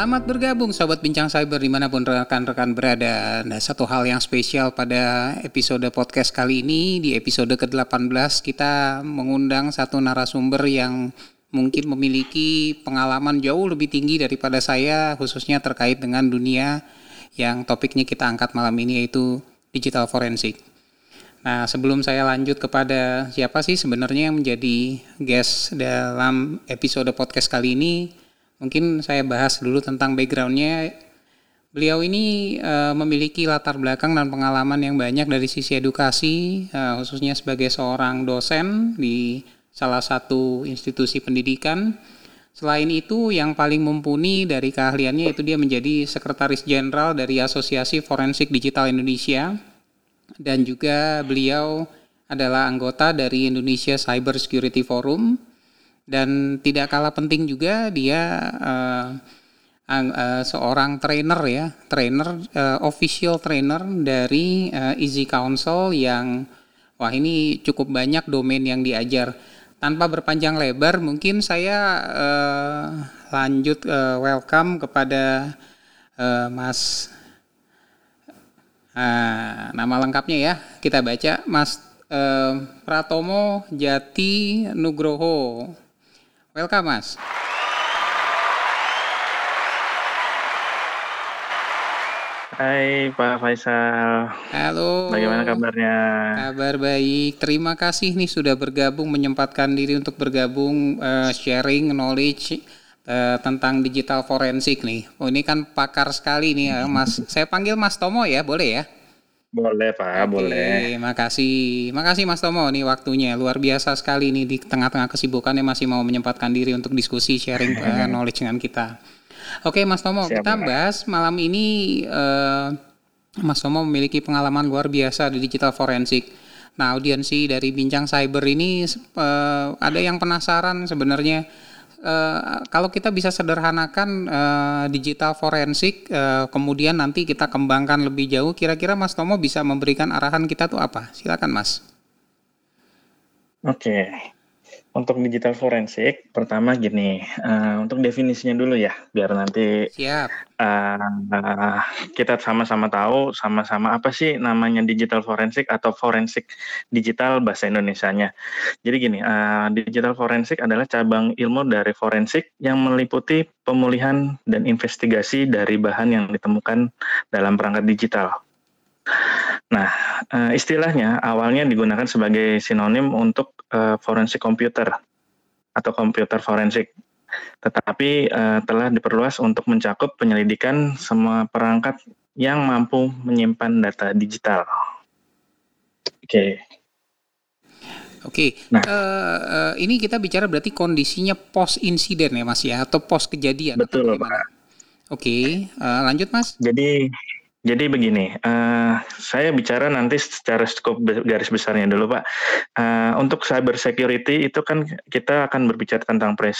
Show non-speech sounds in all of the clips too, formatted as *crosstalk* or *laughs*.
Selamat bergabung Sobat Bincang Cyber di mana pun rekan-rekan berada. Nah, satu hal yang spesial pada episode podcast kali ini, di episode ke-18 kita mengundang satu narasumber yang mungkin memiliki pengalaman jauh lebih tinggi daripada saya, khususnya terkait dengan dunia yang topiknya kita angkat malam ini yaitu digital forensik. Nah, sebelum saya lanjut kepada siapa sih sebenarnya yang menjadi guest dalam episode podcast kali ini, Mungkin saya bahas dulu tentang backgroundnya. Beliau ini uh, memiliki latar belakang dan pengalaman yang banyak dari sisi edukasi, uh, khususnya sebagai seorang dosen di salah satu institusi pendidikan. Selain itu, yang paling mumpuni dari keahliannya itu dia menjadi sekretaris jenderal dari Asosiasi Forensik Digital Indonesia dan juga beliau adalah anggota dari Indonesia Cyber Security Forum dan tidak kalah penting juga dia uh, uh, seorang trainer ya, trainer uh, official trainer dari uh, Easy Council yang wah ini cukup banyak domain yang diajar. Tanpa berpanjang lebar, mungkin saya uh, lanjut uh, welcome kepada uh, Mas uh, nama lengkapnya ya kita baca Mas Pratomo Jati Nugroho. Welcome, Mas. Hai Pak Faisal. Halo. Bagaimana kabarnya? Kabar baik. Terima kasih nih sudah bergabung menyempatkan diri untuk bergabung uh, sharing knowledge uh, tentang digital forensik nih. Oh ini kan pakar sekali nih uh, Mas. Saya panggil Mas Tomo ya, boleh ya? Boleh Pak, Oke, boleh. Makasih, makasih Mas Tomo nih waktunya luar biasa sekali nih di tengah-tengah kesibukannya masih mau menyempatkan diri untuk diskusi sharing uh, *laughs* knowledge dengan kita. Oke Mas Tomo, Siap, kita bahas malam ini uh, Mas Tomo memiliki pengalaman luar biasa di digital forensik. Nah audiensi dari bincang cyber ini uh, ada yang penasaran sebenarnya Uh, kalau kita bisa sederhanakan uh, digital forensik, uh, kemudian nanti kita kembangkan lebih jauh, kira-kira Mas Tomo bisa memberikan arahan kita tuh apa? Silakan Mas. Oke, untuk digital forensik, pertama gini, uh, untuk definisinya dulu ya, biar nanti Siap. Uh, kita sama-sama tahu, sama-sama apa sih namanya digital forensik atau forensik digital bahasa Indonesianya. Jadi gini, uh, digital forensik adalah cabang ilmu dari forensik yang meliputi pemulihan dan investigasi dari bahan yang ditemukan dalam perangkat digital. Nah, uh, istilahnya awalnya digunakan sebagai sinonim untuk uh, forensik komputer atau komputer forensik, tetapi uh, telah diperluas untuk mencakup penyelidikan semua perangkat yang mampu menyimpan data digital. Oke. Okay. Oke, okay. nah, uh, uh, ini kita bicara berarti kondisinya post insiden ya Mas ya, atau post kejadian? Betul Pak. Oke, okay. uh, lanjut Mas. Jadi jadi begini, uh, saya bicara nanti secara skop garis besarnya dulu Pak. Uh, untuk cyber security itu kan kita akan berbicara tentang pre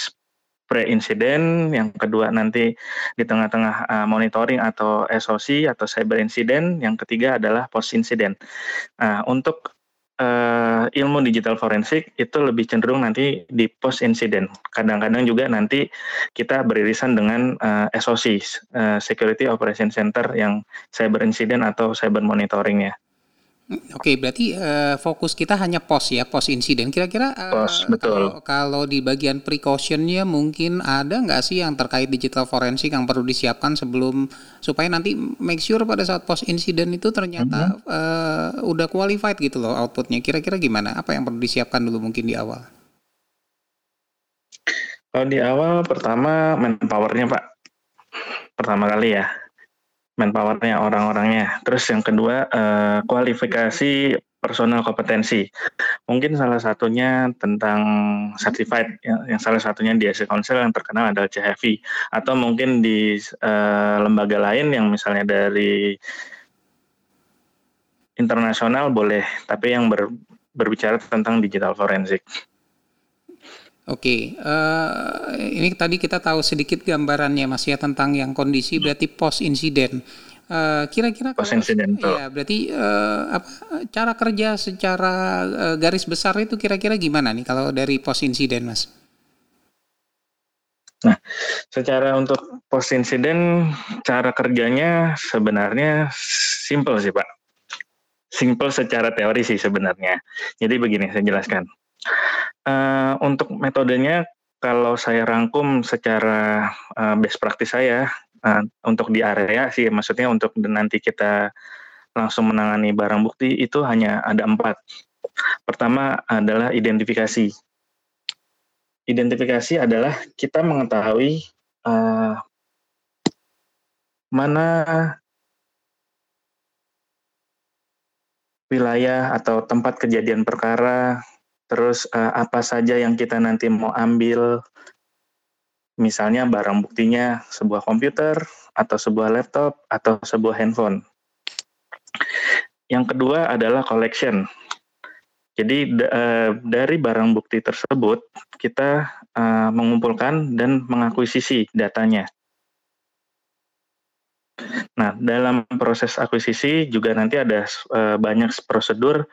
pre-insiden, yang kedua nanti di tengah-tengah uh, monitoring atau SOC atau cyber incident, yang ketiga adalah post incident. Uh, untuk uh, ilmu digital forensik itu lebih cenderung nanti di post incident. Kadang-kadang juga nanti kita beririsan dengan uh, SOC, uh, Security Operation Center yang cyber incident atau cyber monitoring ya. Oke, berarti uh, fokus kita hanya pos ya, pos insiden. Kira-kira uh, betul. Kalau, kalau di bagian precautionnya mungkin ada nggak sih yang terkait digital forensik yang perlu disiapkan sebelum supaya nanti make sure pada saat pos insiden itu ternyata uh-huh. uh, udah qualified gitu loh outputnya. Kira-kira gimana? Apa yang perlu disiapkan dulu mungkin di awal? Kalau di awal pertama manpowernya pak, pertama kali ya manpowernya orang-orangnya. Terus yang kedua uh, kualifikasi personal kompetensi. Mungkin salah satunya tentang certified, yang, yang salah satunya di ASI Council yang terkenal adalah CHV, atau mungkin di uh, lembaga lain yang misalnya dari internasional boleh, tapi yang ber, berbicara tentang digital forensik. Oke, uh, ini tadi kita tahu sedikit gambarannya Mas ya tentang yang kondisi berarti post insiden. Uh, kira-kira post insiden ya berarti uh, apa cara kerja secara uh, garis besar itu kira-kira gimana nih kalau dari post insiden Mas? Nah, secara untuk post insiden, cara kerjanya sebenarnya simple sih Pak. Simple secara teori sih sebenarnya. Jadi begini, saya jelaskan. Uh, untuk metodenya, kalau saya rangkum secara uh, best practice saya, uh, untuk di area sih, maksudnya untuk nanti kita langsung menangani barang bukti itu hanya ada empat. Pertama adalah identifikasi identifikasi adalah kita mengetahui uh, mana wilayah atau tempat kejadian perkara, terus uh, apa saja yang kita nanti mau ambil, misalnya barang buktinya sebuah komputer atau sebuah laptop atau sebuah handphone. Yang kedua adalah collection. Jadi uh, dari barang bukti tersebut kita uh, mengumpulkan dan mengakuisisi datanya. Nah, dalam proses akuisisi juga nanti ada uh, banyak prosedur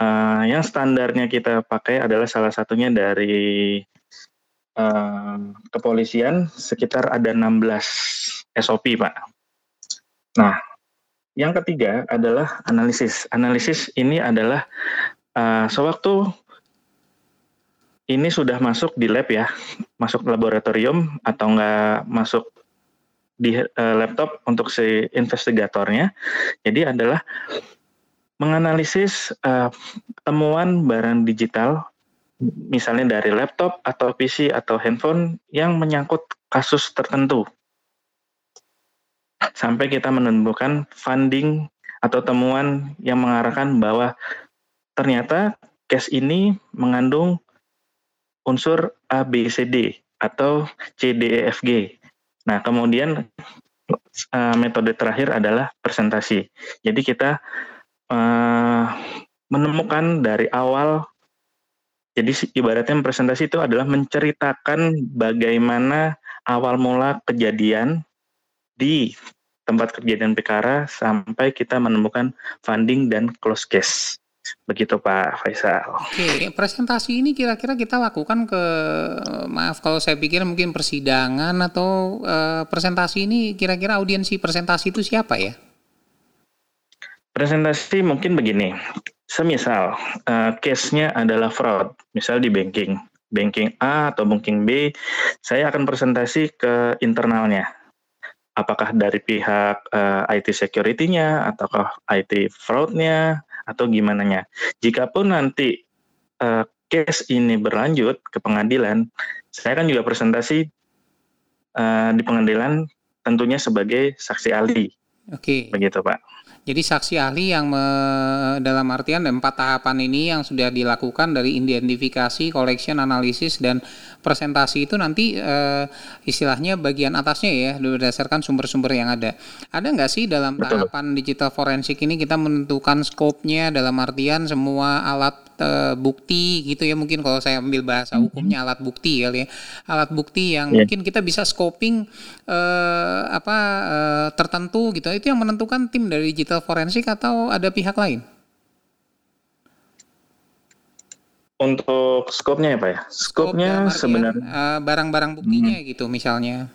uh, yang standarnya kita pakai adalah salah satunya dari uh, kepolisian sekitar ada 16 SOP, Pak. Nah, yang ketiga adalah analisis. Analisis ini adalah uh, sewaktu ini sudah masuk di lab ya, masuk laboratorium atau enggak masuk di uh, laptop untuk si investigatornya. Jadi adalah menganalisis uh, temuan barang digital misalnya dari laptop atau PC atau handphone yang menyangkut kasus tertentu. Sampai kita menemukan funding atau temuan yang mengarahkan bahwa ternyata case ini mengandung unsur A, B, C, D atau C, D, E, F, G. Nah, kemudian uh, metode terakhir adalah presentasi. Jadi kita uh, menemukan dari awal, jadi ibaratnya presentasi itu adalah menceritakan bagaimana awal mula kejadian di tempat kejadian perkara sampai kita menemukan funding dan close case. Begitu Pak Faisal. Oke, presentasi ini kira-kira kita lakukan ke maaf kalau saya pikir mungkin persidangan atau uh, presentasi ini kira-kira audiensi presentasi itu siapa ya? Presentasi mungkin begini. Semisal uh, case-nya adalah fraud, misal di banking, banking A atau banking B, saya akan presentasi ke internalnya. Apakah dari pihak uh, eh, IT security-nya ataukah IT fraud-nya atau gimana nya. Jikapun nanti uh, case ini berlanjut ke pengadilan, saya kan juga presentasi uh, di pengadilan tentunya sebagai saksi ahli. Oke. Okay. Begitu Pak. Jadi saksi ahli yang me, dalam artian empat tahapan ini yang sudah dilakukan dari identifikasi, collection, analisis dan presentasi itu nanti uh, istilahnya bagian atasnya ya berdasarkan sumber-sumber yang ada. Ada nggak sih dalam Betul. tahapan digital forensik ini kita menentukan skopnya dalam artian semua alat uh, bukti gitu ya mungkin kalau saya ambil bahasa mm-hmm. hukumnya alat bukti kali ya alat bukti yang yeah. mungkin kita bisa scoping uh, apa uh, tertentu gitu itu yang menentukan tim dari digital forensik atau ada pihak lain? Untuk skopnya ya Pak ya? Skopnya sebenarnya uh, barang-barang buktinya hmm. gitu misalnya.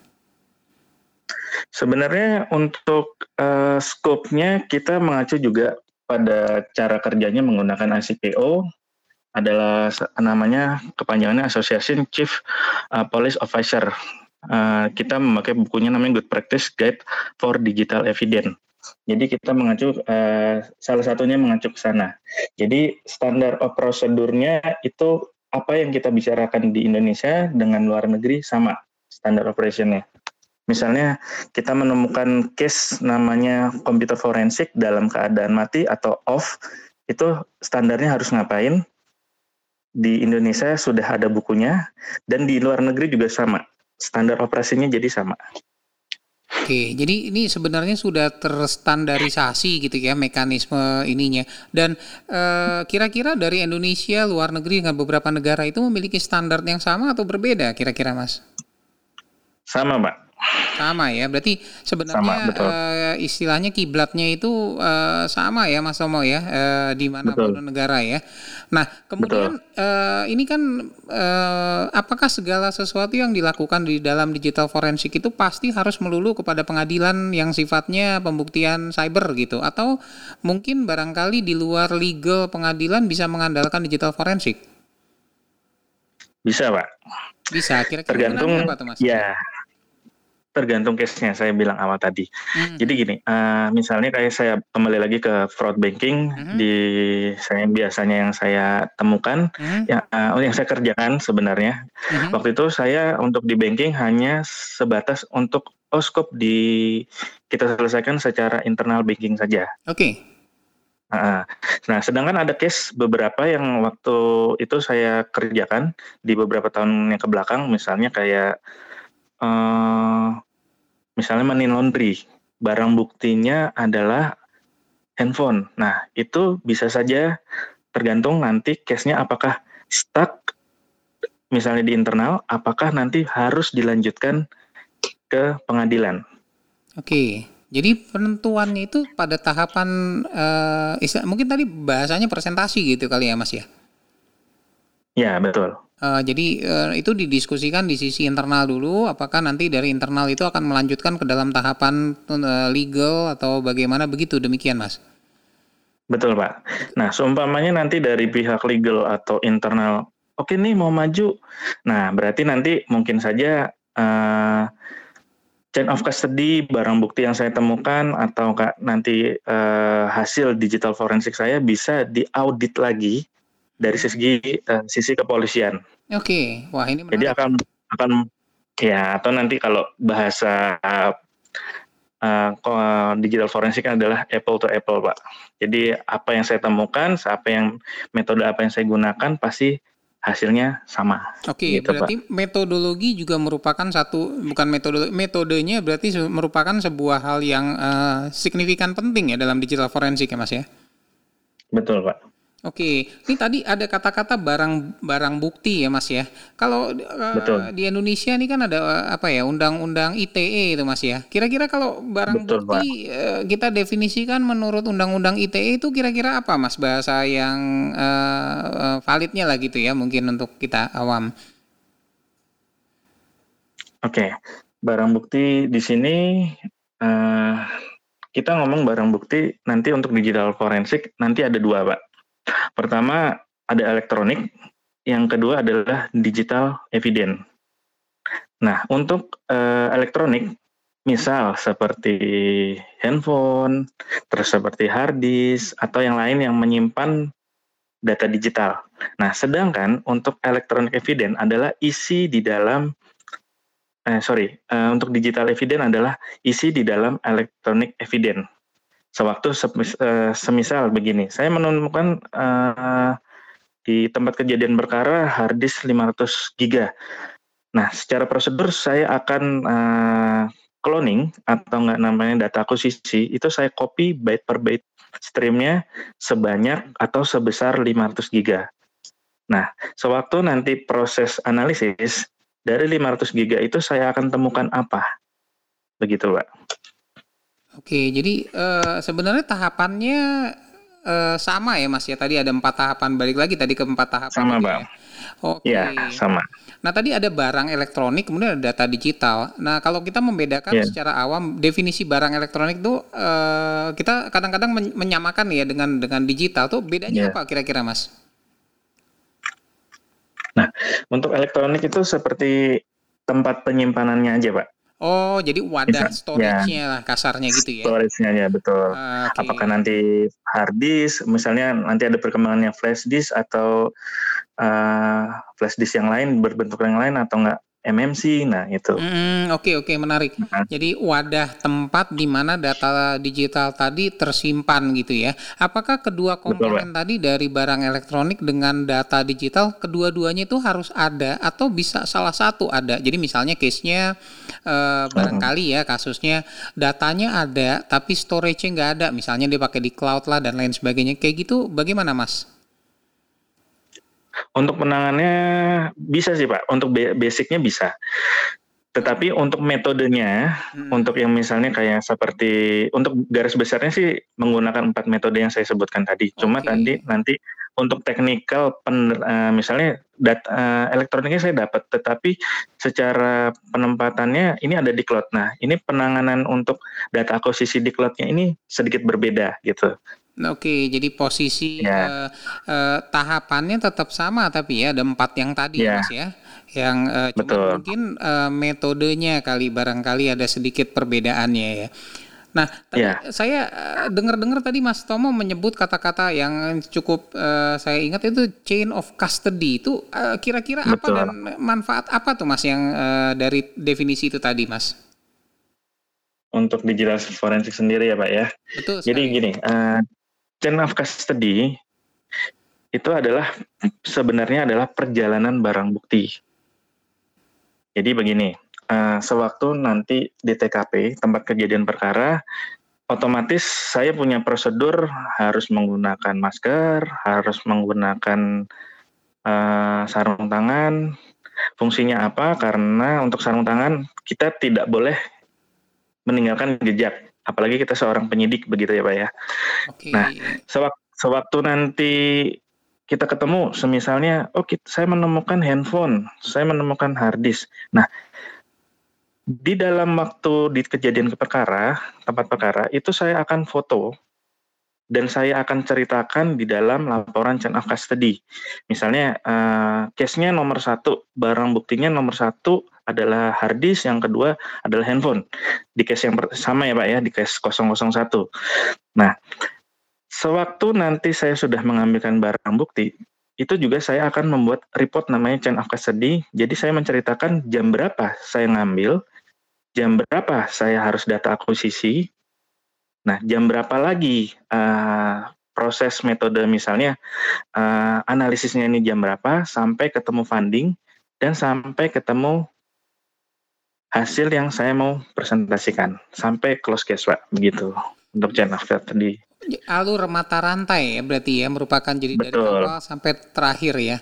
Sebenarnya untuk uh, skopnya kita mengacu juga pada cara kerjanya menggunakan ICPO adalah namanya kepanjangannya Association Chief uh, Police Officer. Uh, kita memakai bukunya namanya Good Practice Guide for Digital Evidence. Jadi kita mengacu uh, salah satunya mengacu ke sana. Jadi standar of prosedurnya itu apa yang kita bicarakan di Indonesia dengan luar negeri sama standar operationnya. Misalnya kita menemukan case namanya komputer forensik dalam keadaan mati atau off, itu standarnya harus ngapain? Di Indonesia sudah ada bukunya dan di luar negeri juga sama. Standar operasinya jadi sama. Oke, jadi ini sebenarnya sudah terstandarisasi gitu ya mekanisme ininya. Dan kira kira-kira dari Indonesia, luar negeri dengan beberapa negara itu memiliki standar yang sama atau berbeda kira-kira Mas? Sama, Pak. Sama ya, berarti sebenarnya betul. uh, istilahnya kiblatnya itu uh, sama ya Mas Tomo ya, uh, di mana pun negara ya. Nah, kemudian uh, ini kan uh, apakah segala sesuatu yang dilakukan di dalam digital forensik itu pasti harus melulu kepada pengadilan yang sifatnya pembuktian cyber gitu atau mungkin barangkali di luar legal pengadilan bisa mengandalkan digital forensik? Bisa, Pak. Bisa, kira-kira tergantung apa tuh, Mas? Ya, tergantung case-nya saya bilang awal tadi. Hmm. Jadi gini, uh, misalnya kayak saya kembali lagi ke fraud banking hmm. di saya biasanya yang saya temukan, hmm. yang uh, yang saya kerjakan sebenarnya. Hmm. Waktu itu saya untuk di banking hanya sebatas untuk oskop di kita selesaikan secara internal banking saja. Oke. Okay. Nah, sedangkan ada case beberapa yang waktu itu saya kerjakan di beberapa tahun yang ke belakang, misalnya kayak uh, misalnya money laundry, barang buktinya adalah handphone. Nah, itu bisa saja tergantung nanti case-nya apakah stuck misalnya di internal, apakah nanti harus dilanjutkan ke pengadilan. Oke. Jadi penentuannya itu pada tahapan uh, istilah, mungkin tadi bahasanya presentasi gitu kali ya Mas ya? Ya betul. Uh, jadi uh, itu didiskusikan di sisi internal dulu, apakah nanti dari internal itu akan melanjutkan ke dalam tahapan uh, legal atau bagaimana begitu demikian Mas? Betul Pak. Nah seumpamanya nanti dari pihak legal atau internal, oke nih mau maju, nah berarti nanti mungkin saja uh, chain of custody barang bukti yang saya temukan atau nanti uh, hasil digital forensik saya bisa diaudit lagi dari sisi uh, sisi kepolisian. Oke, okay. wah ini menarik. Jadi akan akan ya atau nanti kalau bahasa uh, uh, digital forensik adalah apple to apple pak. Jadi apa yang saya temukan, apa yang metode apa yang saya gunakan pasti hasilnya sama. Oke, gitu, berarti Pak. metodologi juga merupakan satu bukan metode metodenya berarti merupakan sebuah hal yang uh, signifikan penting ya dalam digital forensik ya Mas ya. Betul, Pak. Oke, ini tadi ada kata-kata barang barang bukti ya Mas ya. Kalau uh, di Indonesia ini kan ada uh, apa ya undang-undang ITE itu Mas ya. Kira-kira kalau barang Betul, bukti uh, kita definisikan menurut undang-undang ITE itu kira-kira apa Mas bahasa yang uh, validnya lah gitu ya mungkin untuk kita awam. Oke, barang bukti di sini uh, kita ngomong barang bukti nanti untuk digital forensik nanti ada dua Pak Pertama ada elektronik, yang kedua adalah digital evidence. Nah, untuk uh, elektronik, misal seperti handphone, terus seperti hard disk, atau yang lain yang menyimpan data digital. Nah, sedangkan untuk elektronik evidence adalah isi di dalam, eh, sorry, uh, untuk digital evidence adalah isi di dalam elektronik evidence sewaktu eh, semisal begini, saya menemukan uh, di tempat kejadian perkara hard disk 500 giga. Nah, secara prosedur saya akan uh, cloning atau nggak namanya data akuisisi itu saya copy byte per byte streamnya sebanyak atau sebesar 500 giga. Nah, sewaktu nanti proses analisis dari 500 giga itu saya akan temukan apa? Begitu, Pak. Oke, jadi uh, sebenarnya tahapannya uh, sama ya Mas ya. Tadi ada empat tahapan. Balik lagi tadi ke empat tahapan. Sama bang. Ya. Oke. Ya, sama. Nah tadi ada barang elektronik, kemudian ada data digital. Nah kalau kita membedakan yeah. secara awam definisi barang elektronik itu uh, kita kadang-kadang menyamakan ya dengan dengan digital tuh bedanya yeah. apa kira-kira Mas? Nah untuk elektronik itu seperti tempat penyimpanannya aja Pak. Oh, jadi wadah storage-nya ya. lah kasarnya gitu ya. Storage-nya ya, betul. Uh, okay. Apakah nanti hard disk, misalnya nanti ada perkembangannya flash disk atau uh, flash disk yang lain berbentuk yang lain atau enggak MMC. Nah, itu. Oke, hmm, oke, okay, okay, menarik. Nah. Jadi wadah tempat di mana data digital tadi tersimpan gitu ya. Apakah kedua komponen Betul, tadi dari barang elektronik dengan data digital kedua-duanya itu harus ada atau bisa salah satu ada? Jadi misalnya case-nya eh, barangkali ya kasusnya datanya ada tapi storage-nya nggak ada. Misalnya dia pakai di cloud lah dan lain sebagainya. Kayak gitu bagaimana, Mas? Untuk penangannya bisa sih Pak, untuk basicnya bisa. Tetapi untuk metodenya, hmm. untuk yang misalnya kayak seperti untuk garis besarnya sih menggunakan empat metode yang saya sebutkan tadi. Cuma okay. tadi nanti untuk teknikal pen, uh, misalnya data uh, elektroniknya saya dapat, tetapi secara penempatannya ini ada di cloud. Nah, ini penanganan untuk data akuisisi di cloudnya ini sedikit berbeda gitu. Oke, jadi posisi ya. uh, uh, tahapannya tetap sama, tapi ya ada empat yang tadi, ya. mas ya, yang uh, cuma mungkin uh, metodenya kali barangkali ada sedikit perbedaannya ya. Nah, ya. saya dengar-dengar tadi Mas Tomo menyebut kata-kata yang cukup uh, saya ingat itu chain of custody itu kira-kira uh, apa dan manfaat apa tuh Mas yang uh, dari definisi itu tadi Mas? Untuk digital forensik sendiri ya Pak ya. Betul. Jadi gini, uh, chain of custody itu adalah sebenarnya adalah perjalanan barang bukti. Jadi begini, uh, sewaktu nanti di TKP tempat kejadian perkara, otomatis saya punya prosedur harus menggunakan masker, harus menggunakan uh, sarung tangan. Fungsinya apa? Karena untuk sarung tangan kita tidak boleh meninggalkan jejak apalagi kita seorang penyidik begitu ya pak ya. Okay. Nah sewaktu, sewaktu nanti kita ketemu, semisalnya, oh kita, saya menemukan handphone, saya menemukan hard disk. Nah di dalam waktu di kejadian perkara, tempat perkara, itu saya akan foto dan saya akan ceritakan di dalam laporan chain of custody. Misalnya, uh, case-nya nomor satu, barang buktinya nomor satu adalah hard disk, yang kedua adalah handphone. Di case yang sama ya Pak ya, di case 001. Nah, sewaktu nanti saya sudah mengambilkan barang bukti, itu juga saya akan membuat report namanya chain of custody. Jadi saya menceritakan jam berapa saya ngambil, jam berapa saya harus data akuisisi, nah jam berapa lagi uh, proses metode misalnya uh, analisisnya ini jam berapa sampai ketemu funding dan sampai ketemu hasil yang saya mau presentasikan. Sampai close case pak. Begitu. Untuk chain of tadi. Alur mata rantai ya berarti ya merupakan jadi Betul. dari awal sampai terakhir ya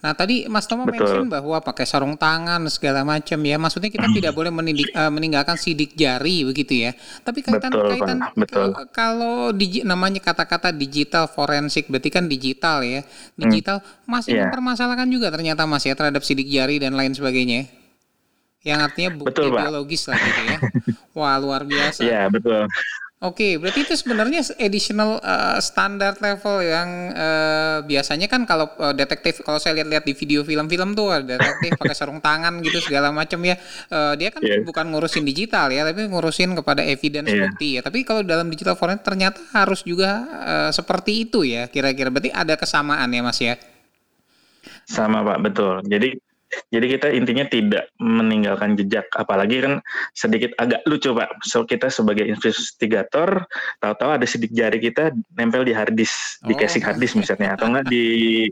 Nah tadi Mas Tomo mention bahwa pakai sarung tangan segala macam ya, maksudnya kita hmm. tidak boleh menindik, uh, meninggalkan sidik jari begitu ya. Tapi kaitan betul, kaitan Betul. kalau digi, namanya kata-kata digital forensik berarti kan digital ya, digital hmm. masih yeah. mempermasalahkan juga ternyata Mas ya terhadap sidik jari dan lain sebagainya. Ya? yang artinya bukti betul, biologis lah gitu ya. *laughs* Wah luar biasa. Iya betul. Oke, berarti itu sebenarnya additional uh, standar level yang uh, biasanya kan kalau uh, detektif kalau saya lihat-lihat di video film-film tuh ada detektif pakai sarung tangan gitu segala macam ya. Uh, dia kan yeah. bukan ngurusin digital ya, tapi ngurusin kepada evidence yeah. bukti ya. Tapi kalau dalam digital forensik ternyata harus juga uh, seperti itu ya. Kira-kira berarti ada kesamaan ya Mas ya. Sama Pak, betul. Jadi jadi kita intinya tidak meninggalkan jejak, apalagi kan sedikit agak lucu pak. So kita sebagai investigator tahu-tahu ada sidik jari kita nempel di hard disk, oh. di casing hard disk misalnya, atau enggak di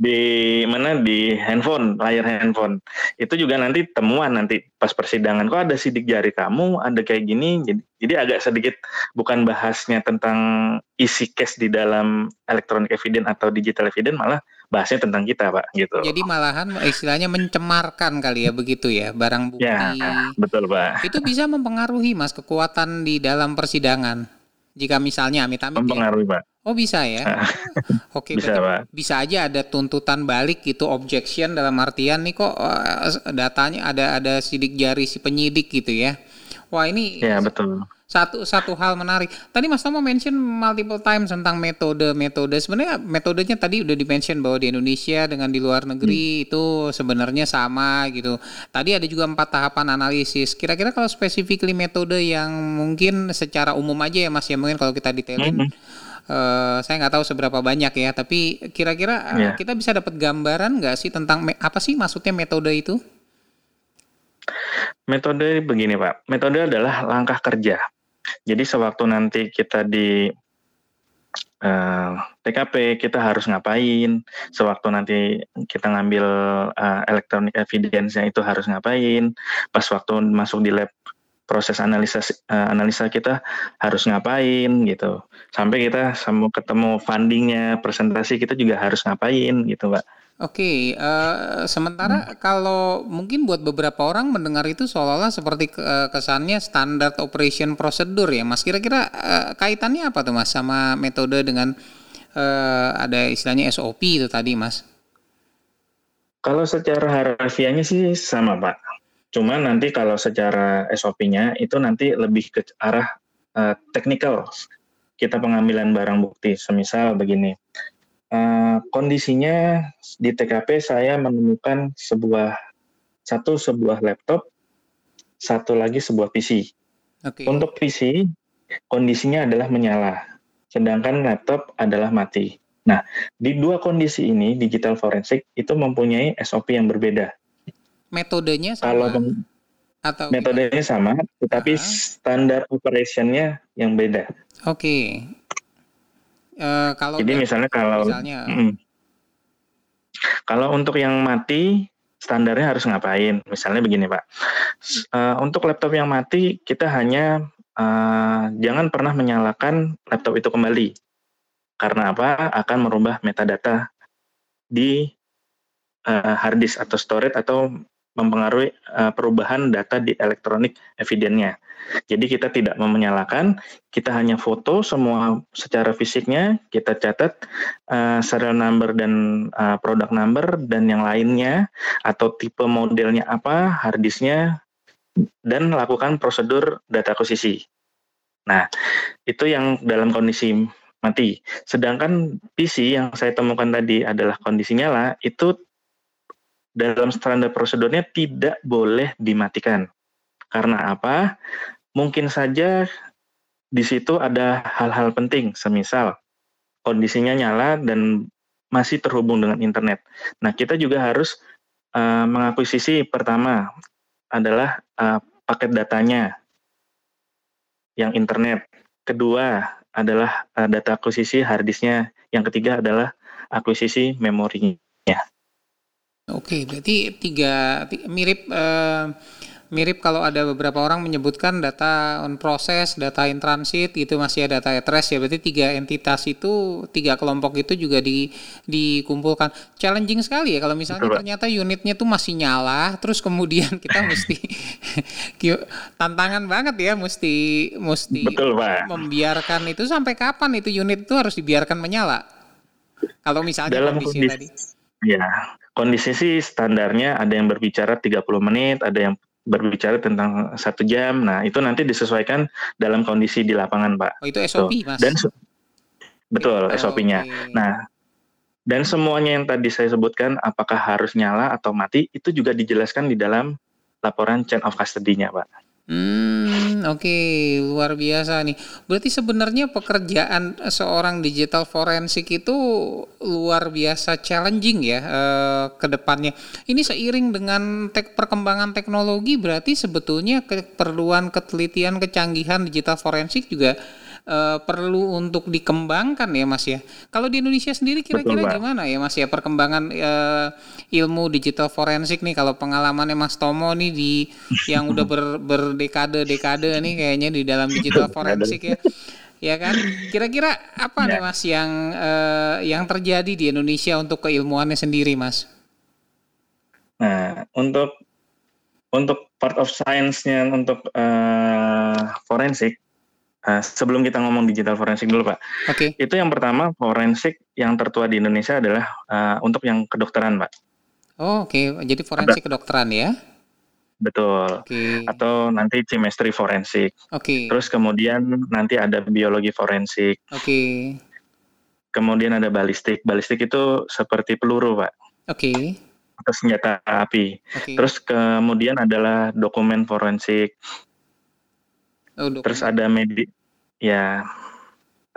di mana di handphone, layar handphone. Itu juga nanti temuan nanti pas persidangan. Kok ada sidik jari kamu, ada kayak gini. Jadi, jadi agak sedikit bukan bahasnya tentang isi case di dalam electronic evidence atau digital evidence, malah bahasnya tentang kita pak gitu. Jadi malahan istilahnya mencemarkan kali ya begitu ya barang bukti. Ya, betul pak. Itu bisa mempengaruhi mas kekuatan di dalam persidangan. Jika misalnya amit-amit ya. mempengaruhi ya. pak. Oh bisa ya. Oke bisa pak. Bisa aja ada tuntutan balik gitu objection dalam artian nih kok uh, datanya ada ada sidik jari si penyidik gitu ya. Wah ini. Ya betul satu satu hal menarik. Tadi Mas Tomo mention multiple times tentang metode-metode. Sebenarnya metodenya tadi udah di-mention bahwa di Indonesia dengan di luar negeri hmm. itu sebenarnya sama gitu. Tadi ada juga empat tahapan analisis. Kira-kira kalau specifically metode yang mungkin secara umum aja ya Mas ya mungkin kalau kita detailin hmm. Uh, saya nggak tahu seberapa banyak ya, tapi kira-kira yeah. uh, kita bisa dapat gambaran nggak sih tentang apa sih maksudnya metode itu? Metode begini Pak, metode adalah langkah kerja jadi sewaktu nanti kita di uh, eh, TKP kita harus ngapain, sewaktu nanti kita ngambil uh, electronic evidence-nya itu harus ngapain, pas waktu masuk di lab proses analisa uh, analisa kita harus ngapain gitu. Sampai kita sama ketemu fundingnya, presentasi kita juga harus ngapain gitu, Mbak. Oke, uh, sementara hmm. kalau mungkin buat beberapa orang mendengar itu seolah-olah seperti uh, kesannya standar operation prosedur ya, Mas. Kira-kira uh, kaitannya apa tuh, Mas, sama metode dengan uh, ada istilahnya SOP itu tadi, Mas? Kalau secara harafiahnya sih sama, Pak. Cuma nanti kalau secara SOP-nya itu nanti lebih ke arah uh, teknikal. Kita pengambilan barang bukti, semisal begini Uh, kondisinya di TKP saya menemukan sebuah satu sebuah laptop, satu lagi sebuah PC. Okay. Untuk PC kondisinya adalah menyala, sedangkan laptop adalah mati. Nah, di dua kondisi ini digital forensik itu mempunyai SOP yang berbeda. Metodenya sama? Kalau atau metodenya gimana? sama, tetapi uh -huh. standar operationnya yang beda. Oke. Okay. Uh, kalau Jadi misalnya kalau misalnya, mm, kalau untuk yang mati standarnya harus ngapain? Misalnya begini Pak, uh, untuk laptop yang mati kita hanya uh, jangan pernah menyalakan laptop itu kembali. Karena apa? Akan merubah metadata di uh, hard disk atau storage atau mempengaruhi uh, perubahan data di elektronik evidennya. Jadi kita tidak menyalakan, kita hanya foto semua secara fisiknya, kita catat uh, serial number dan uh, product number dan yang lainnya atau tipe modelnya apa, harddisknya dan lakukan prosedur data akuisisi. Nah, itu yang dalam kondisi mati. Sedangkan PC yang saya temukan tadi adalah kondisi nyala, itu dalam standar prosedurnya tidak boleh dimatikan. Karena apa? Mungkin saja di situ ada hal-hal penting, semisal kondisinya nyala dan masih terhubung dengan internet. Nah, kita juga harus uh, mengakuisisi pertama adalah uh, paket datanya yang internet. Kedua adalah uh, data akuisisi harddisknya. Yang ketiga adalah akuisisi memorinya. Oke, berarti tiga, mirip uh, mirip kalau ada beberapa orang menyebutkan data on process, data in transit gitu masih ada data at rest ya. Berarti tiga entitas itu, tiga kelompok itu juga di dikumpulkan. Challenging sekali ya kalau misalnya Betul. ternyata unitnya tuh masih nyala, terus kemudian kita *laughs* mesti *laughs* tantangan banget ya, mesti mesti Betul, Pak. membiarkan itu sampai kapan itu unit itu harus dibiarkan menyala? Kalau misalnya Dalam kondisi, kondisi tadi. Ya, kondisi sih standarnya ada yang berbicara 30 menit, ada yang berbicara tentang satu jam. Nah itu nanti disesuaikan dalam kondisi di lapangan, Pak. Oh itu SOP, Tuh. Mas. Dan betul oh, SOP-nya. Okay. Nah dan semuanya yang tadi saya sebutkan, apakah harus nyala atau mati, itu juga dijelaskan di dalam laporan chain of custody-nya, Pak. Hmm, oke, luar biasa nih. Berarti sebenarnya pekerjaan seorang digital forensik itu luar biasa challenging ya eh, ke depannya. Ini seiring dengan tek perkembangan teknologi berarti sebetulnya keperluan ketelitian kecanggihan digital forensik juga uh, perlu untuk dikembangkan ya Mas ya. Kalau di Indonesia sendiri kira-kira gimana ya Mas ya perkembangan uh, ilmu digital forensik nih kalau pengalamannya Mas Tomo nih di *laughs* yang udah ber, berdekade-dekade nih kayaknya di dalam digital forensik ya. Ya kan? Kira-kira apa ya. nih Mas yang uh, yang terjadi di Indonesia untuk keilmuannya sendiri Mas? Nah, untuk untuk part of science-nya untuk uh, forensik Uh, sebelum kita ngomong digital forensik dulu Pak. Oke. Okay. Itu yang pertama forensik yang tertua di Indonesia adalah uh, untuk yang kedokteran Pak. Oh oke, okay. jadi forensik Ada. kedokteran ya? Betul. Okay. Atau nanti chemistry forensik. Oke. Okay. Terus kemudian nanti ada biologi forensik. Oke. Okay. Kemudian ada balistik. Balistik itu seperti peluru Pak. Oke. Okay. Atau senjata api. Okay. Terus kemudian adalah dokumen forensik. Oh, Terus ada medi ya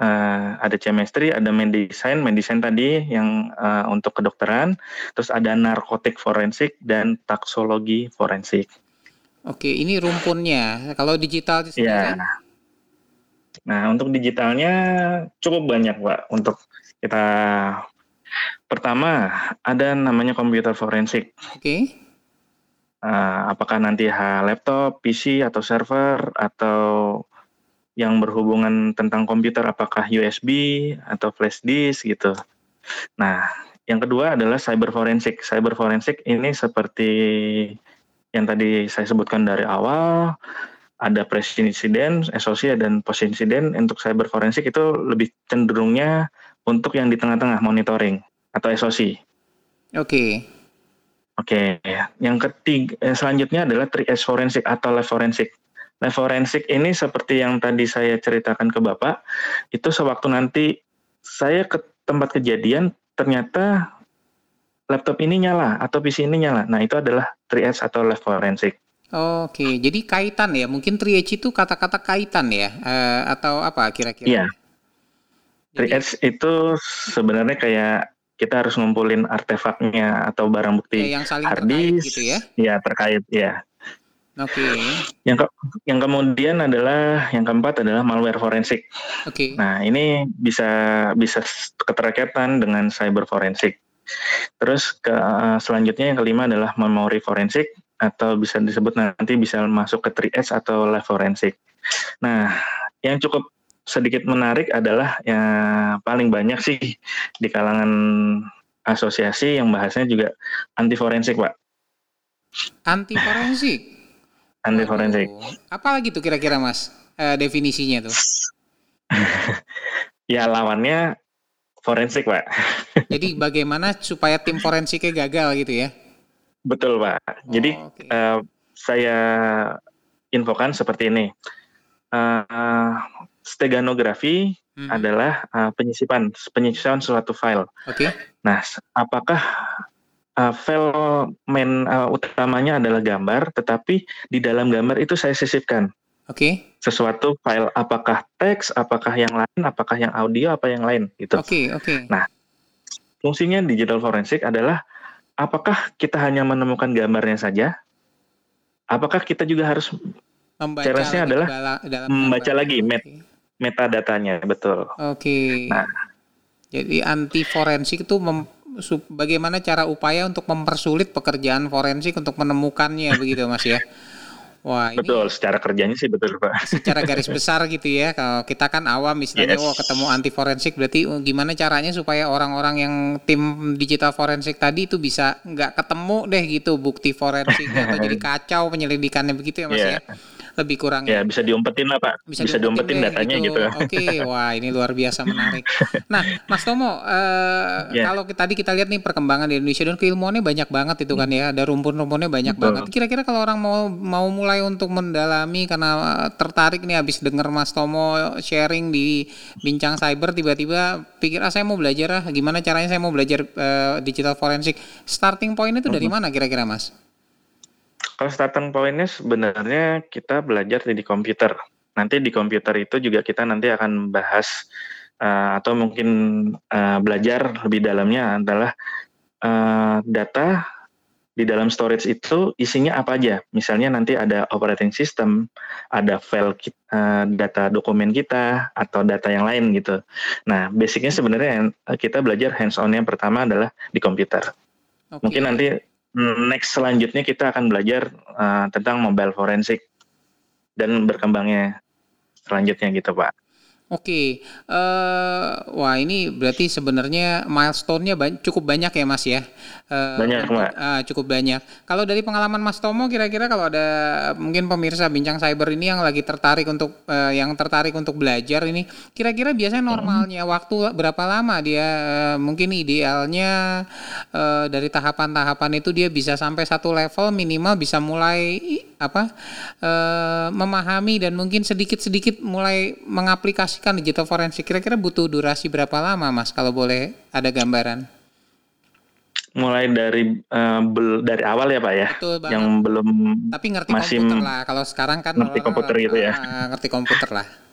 uh, ada chemistry, ada medicine, medicine tadi yang uh, untuk kedokteran, terus ada narkotik forensik dan taksologi forensik. Oke, ini rumpunnya. Kalau digital ya. Nah, untuk digitalnya cukup banyak, Pak. Untuk kita pertama ada namanya komputer forensik. Oke. Uh, apakah nanti laptop, PC atau server atau yang berhubungan tentang komputer apakah USB atau flash disk gitu. Nah, yang kedua adalah cyber forensik. Cyber forensik ini seperti yang tadi saya sebutkan dari awal, ada pre-incident, associate dan post-incident. Untuk cyber forensik itu lebih cenderungnya untuk yang di tengah-tengah monitoring atau SOC. Oke. Okay. Oke, okay. yang ketiga eh, selanjutnya adalah 3S forensik atau lab forensik. Nah, forensik ini seperti yang tadi saya ceritakan ke Bapak, itu sewaktu nanti saya ke tempat kejadian ternyata laptop ini nyala atau PC ini nyala. Nah, itu adalah 3H atau lab forensik. Oke, jadi kaitan ya. Mungkin 3H itu kata-kata kaitan ya uh, atau apa kira-kira? Iya. 3H itu sebenarnya kayak kita harus ngumpulin artefaknya atau barang bukti ya, yang saling hard disk, gitu ya. Iya, terkait ya. Oke. Okay. Yang ke, yang kemudian adalah yang keempat adalah malware forensik. Oke. Okay. Nah ini bisa bisa keterkaitan dengan cyber forensik. Terus ke selanjutnya yang kelima adalah memory forensik atau bisa disebut nanti bisa masuk ke 3S atau lab forensik. Nah yang cukup sedikit menarik adalah yang paling banyak sih di kalangan asosiasi yang bahasanya juga anti forensik, Pak. Anti forensik anti forensik. Apa lagi tuh kira-kira Mas uh, definisinya tuh? *laughs* ya lawannya forensik Pak. *laughs* Jadi bagaimana supaya tim forensiknya gagal gitu ya? Betul Pak. Oh, Jadi okay. uh, eh, saya infokan seperti ini. Uh, steganografi hmm. adalah uh, penyisipan penyisipan suatu file. Oke. Okay. Nah, apakah uh, file main uh, utamanya adalah gambar, tetapi di dalam gambar itu saya sisipkan. Oke. Okay. Sesuatu file apakah teks, apakah yang lain, apakah yang audio, apa yang lain gitu. Oke, okay, oke. Okay. Nah, fungsinya digital forensik adalah apakah kita hanya menemukan gambarnya saja? Apakah kita juga harus membaca adalah dalam membaca gambar. lagi met, okay. Metadatanya, betul. Oke. Okay. Nah, jadi anti forensik itu mem bagaimana cara upaya untuk mempersulit pekerjaan forensik untuk menemukannya begitu Mas ya. Wah, ini betul. Secara kerjanya sih betul pak. Secara garis besar gitu ya. Kalau kita kan awam, misalnya, yes. wah ketemu anti forensik, berarti oh, gimana caranya supaya orang-orang yang tim digital forensik tadi itu bisa nggak ketemu deh gitu bukti forensik atau jadi *laughs* kacau penyelidikannya begitu ya mas yeah. ya lebih kurang ya bisa diumpetin lah pak bisa, bisa diumpetin, diumpetin datanya gitu, gitu. oke okay. wah ini luar biasa menarik *laughs* nah mas Tomo uh, yeah. kalau tadi kita lihat nih perkembangan di Indonesia dan keilmuannya banyak banget itu kan ya ada rumpun-rumpunnya banyak Betul. banget kira-kira kalau orang mau mau mulai untuk mendalami karena eh, tertarik nih habis denger Mas Tomo sharing di bincang cyber tiba-tiba pikir ah saya mau belajar ah gimana caranya saya mau belajar uh, digital forensik starting point itu dari mana kira-kira Mas kalau starting pointnya sebenarnya kita belajar di komputer. Nanti di komputer itu juga kita nanti akan bahas uh, atau mungkin uh, belajar lebih dalamnya adalah uh, data di dalam storage itu isinya apa aja. Misalnya nanti ada operating system, ada file uh, data dokumen kita atau data yang lain gitu. Nah, basicnya sebenarnya kita belajar hands on yang pertama adalah di komputer. Okay. Mungkin nanti next selanjutnya kita akan belajar uh, tentang mobile forensik dan berkembangnya selanjutnya gitu Pak. Oke, uh, wah ini berarti sebenarnya milestone-nya ba cukup banyak ya Mas ya? Uh, banyak Mbak. Uh, cukup banyak. Kalau dari pengalaman Mas Tomo, kira-kira kalau ada mungkin pemirsa bincang cyber ini yang lagi tertarik untuk uh, yang tertarik untuk belajar ini, kira-kira biasanya hmm. normalnya hmm. waktu berapa lama dia uh, mungkin idealnya uh, dari tahapan-tahapan itu dia bisa sampai satu level minimal bisa mulai apa uh, memahami dan mungkin sedikit-sedikit mulai mengaplikasi kan digital forensik. Kira-kira butuh durasi berapa lama mas kalau boleh ada gambaran? Mulai dari uh, bel, dari awal ya pak ya? Betul yang belum tapi ngerti masih komputer lah. Kalau sekarang kan ngerti komputer gitu ya. Uh, ngerti komputer lah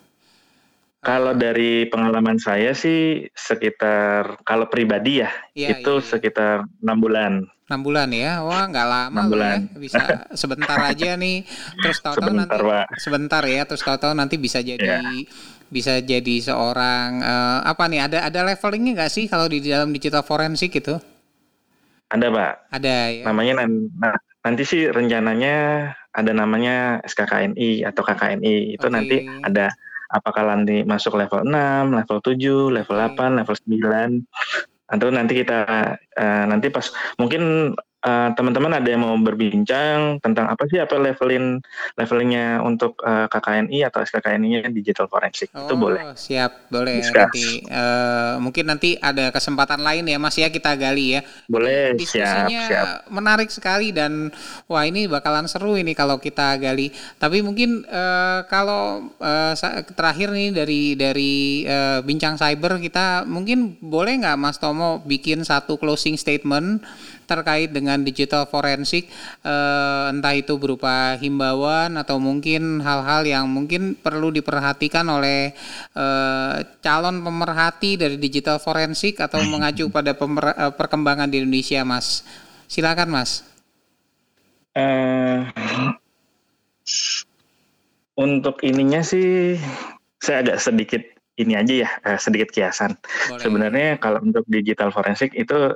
kalau dari pengalaman saya sih sekitar kalau pribadi ya, ya itu ya, sekitar enam bulan. Enam bulan ya, wah nggak lama 6 bulan. ya, bisa *laughs* sebentar aja nih, terus tahu-tahu nanti Pak. sebentar ya, terus tahu-tahu nanti bisa jadi ya bisa jadi seorang uh, apa nih ada ada levelingnya nggak sih kalau di dalam digital forensik gitu? Ada pak. Ada ya. Namanya nanti sih rencananya ada namanya SKKNI atau KKNI itu Oke. nanti ada apakah nanti masuk level 6, level 7, level Oke. 8, level 9 atau nanti kita eh, nanti pas mungkin eh, teman-teman ada yang mau berbincang tentang apa sih apa levelin levelingnya untuk eh, KKNI atau SKKNI-nya digital forensik itu Oh, boleh siap, boleh Discuss. nanti. Eh, mungkin nanti ada kesempatan lain ya, Mas ya kita gali ya. boleh siap Diskusinya siap menarik sekali dan wah ini bakalan seru ini kalau kita gali. Tapi mungkin eh, kalau sa- terakhir nih dari dari eh, bincang cyber kita mungkin boleh nggak Mas Tomo bikin satu closing statement terkait dengan digital forensik eh, entah itu berupa himbauan atau mungkin hal-hal yang mungkin perlu diperhatikan oleh eh, calon pemerhati dari digital forensik atau *laughs* mengacu pada pemer- eh, perkembangan di Indonesia Mas. Silakan Mas. Eh, untuk ininya sih saya agak sedikit ini aja ya eh, sedikit kiasan. Boleh. Sebenarnya kalau untuk digital forensik itu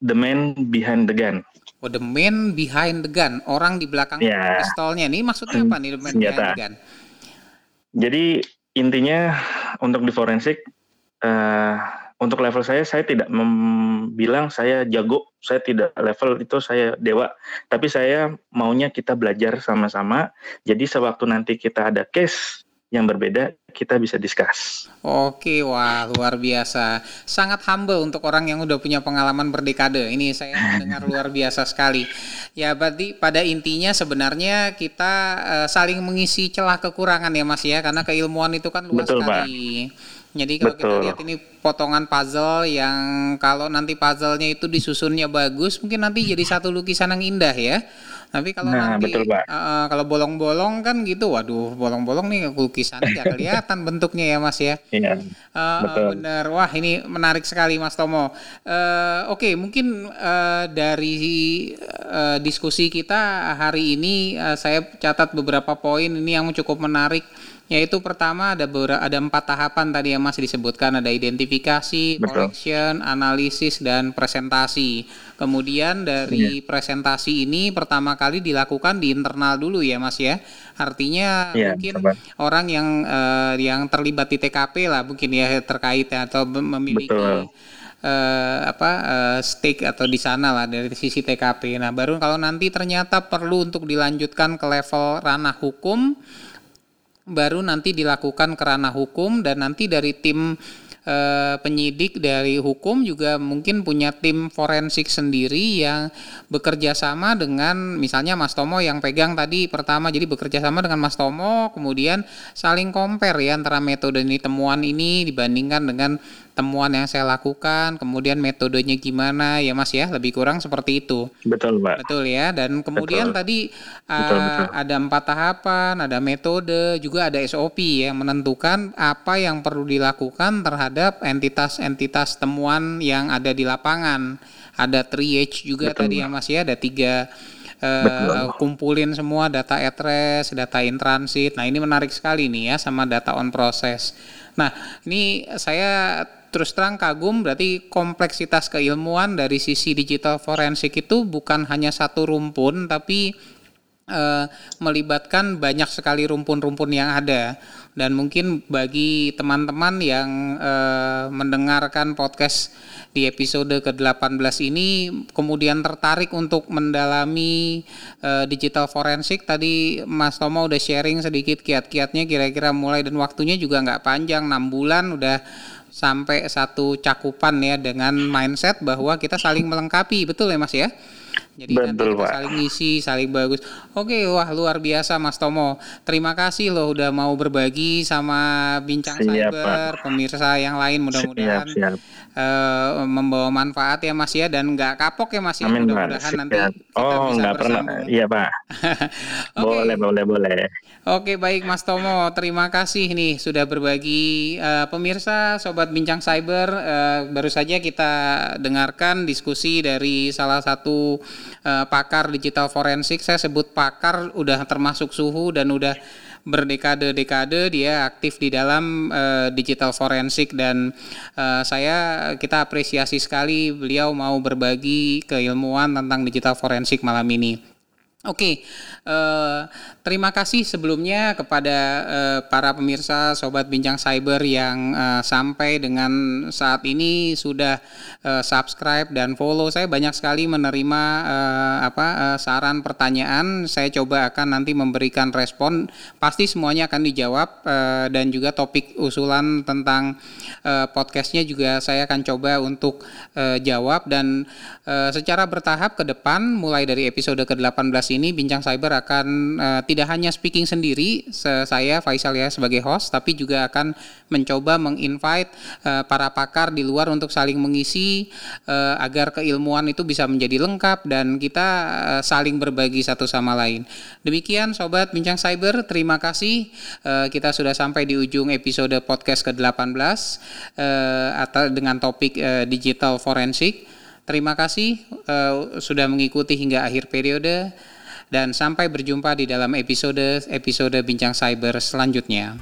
the man behind the gun oh, the man behind the gun orang di belakang Ya. pistolnya ini maksudnya apa nih the man Senjata. behind the gun Jadi intinya untuk di forensik eh, untuk level saya saya tidak bilang saya jago, saya tidak level itu saya dewa, tapi saya maunya kita belajar sama-sama. Jadi sewaktu nanti kita ada case yang berbeda, kita bisa discuss. Oke, wah luar biasa. Sangat humble untuk orang yang udah punya pengalaman berdekade. Ini saya mendengar luar biasa sekali. Ya, berarti pada intinya sebenarnya kita eh, saling mengisi celah kekurangan ya Mas ya, karena keilmuan itu kan luas Betul, Pak. Jadi kalau kita Betul. lihat ini potongan puzzle yang kalau nanti puzzle-nya itu disusunnya bagus, mungkin nanti jadi satu lukisan yang indah ya. Tapi kalau Nah, nanti betul, Pak. eh, kalau bolong-bolong kan gitu, waduh, bolong-bolong nih lukisannya nggak kelihatan bentuknya ya Mas ya. Iya. Eh, Betul. benar. Wah, ini menarik sekali Mas Tomo. Eh, Oke, mungkin eh, dari eh, diskusi kita hari ini eh, saya catat beberapa poin ini yang cukup menarik. Yaitu pertama ada beberapa, ada empat tahapan tadi yang masih disebutkan ada identifikasi, Betul. collection, analisis dan presentasi. Kemudian dari presentasi ini pertama kali dilakukan di internal dulu ya Mas ya. Artinya Iya, mungkin orang yang eh, yang terlibat di TKP lah mungkin ya terkait atau mem- memiliki Betul. eh, apa eh, stake atau di sana lah dari sisi TKP. Nah, baru kalau nanti ternyata perlu untuk dilanjutkan ke level ranah hukum baru nanti dilakukan ke ranah hukum dan nanti dari tim eh, penyidik dari hukum juga mungkin punya tim forensik sendiri yang bekerja sama dengan misalnya Mas Tomo yang pegang tadi pertama. Jadi bekerja sama dengan Mas Tomo kemudian saling compare ya antara metode ini temuan ini dibandingkan dengan temuan yang saya lakukan kemudian metodenya gimana ya Mas ya lebih kurang seperti itu Betul, Pak. Betul ya, dan kemudian Betul. tadi Betul, uh, betul. ada empat tahapan, ada metode, juga ada SOP yang menentukan apa yang perlu dilakukan terhadap entitas-entitas temuan yang ada di lapangan. Ada triage juga Betul, tadi ya Mas ya, ada tiga uh, kumpulin semua data at rest, data in transit. Nah ini menarik sekali nih ya sama data on process. Nah ini saya terus terang kagum berarti kompleksitas keilmuan dari sisi digital forensik itu bukan hanya satu rumpun tapi eh, melibatkan banyak sekali rumpun-rumpun yang ada. Dan mungkin bagi teman-teman yang eh, mendengarkan podcast di episode ke-18 ini kemudian tertarik untuk mendalami eh, digital forensik tadi Mas Tomo udah sharing sedikit kiat-kiatnya kira-kira mulai dan waktunya juga nggak panjang 6 bulan udah sampai satu cakupan ya dengan mindset bahwa kita saling melengkapi betul ya Mas ya jadi nanti Betul, kita Pak. saling ngisi, saling bagus. Oke, wah luar biasa Mas Tomo. Terima kasih loh udah mau berbagi sama Bincang Siap, Cyber, pemirsa yang lain mudah-mudahan Siap, siap. Eh, membawa manfaat ya Mas ya dan nggak kapok ya Mas ya. Amin. Mudah-mudahan nanti kita Oh, bisa nggak pernah. Iya, Pak. *laughs* Oke. Boleh, boleh, boleh. Oke baik Mas Tomo, terima kasih nih sudah berbagi Eh, pemirsa Sobat Bincang Cyber. eh, baru saja kita dengarkan diskusi dari salah satu eh, pakar digital forensik. Saya sebut pakar udah termasuk suhu dan udah berdekade-dekade dia aktif di dalam eh, digital forensik dan eh, saya kita apresiasi sekali beliau mau berbagi keilmuan tentang digital forensik malam ini. Oke, uh, terima kasih sebelumnya kepada uh, para pemirsa Sobat Bincang Cyber yang uh, sampai dengan saat ini sudah uh, subscribe dan follow. Saya banyak sekali menerima uh, apa uh, saran pertanyaan. Saya coba akan nanti memberikan respon. Pasti semuanya akan dijawab uh, dan juga topik usulan tentang uh, podcastnya juga saya akan coba untuk uh, jawab dan uh, secara bertahap ke depan mulai dari episode ke-18 ini Bincang Cyber akan uh, tidak hanya speaking sendiri saya Faisal ya sebagai host tapi juga akan mencoba menginvite uh, para pakar di luar untuk saling mengisi uh, agar keilmuan itu bisa menjadi lengkap dan kita uh, saling berbagi satu sama lain. Demikian sobat Bincang Cyber, terima kasih uh, kita sudah sampai di ujung episode podcast ke-18 uh, atau dengan topik uh, digital forensik. Terima kasih uh, sudah mengikuti hingga akhir periode dan sampai berjumpa di dalam episode episode bincang cyber selanjutnya.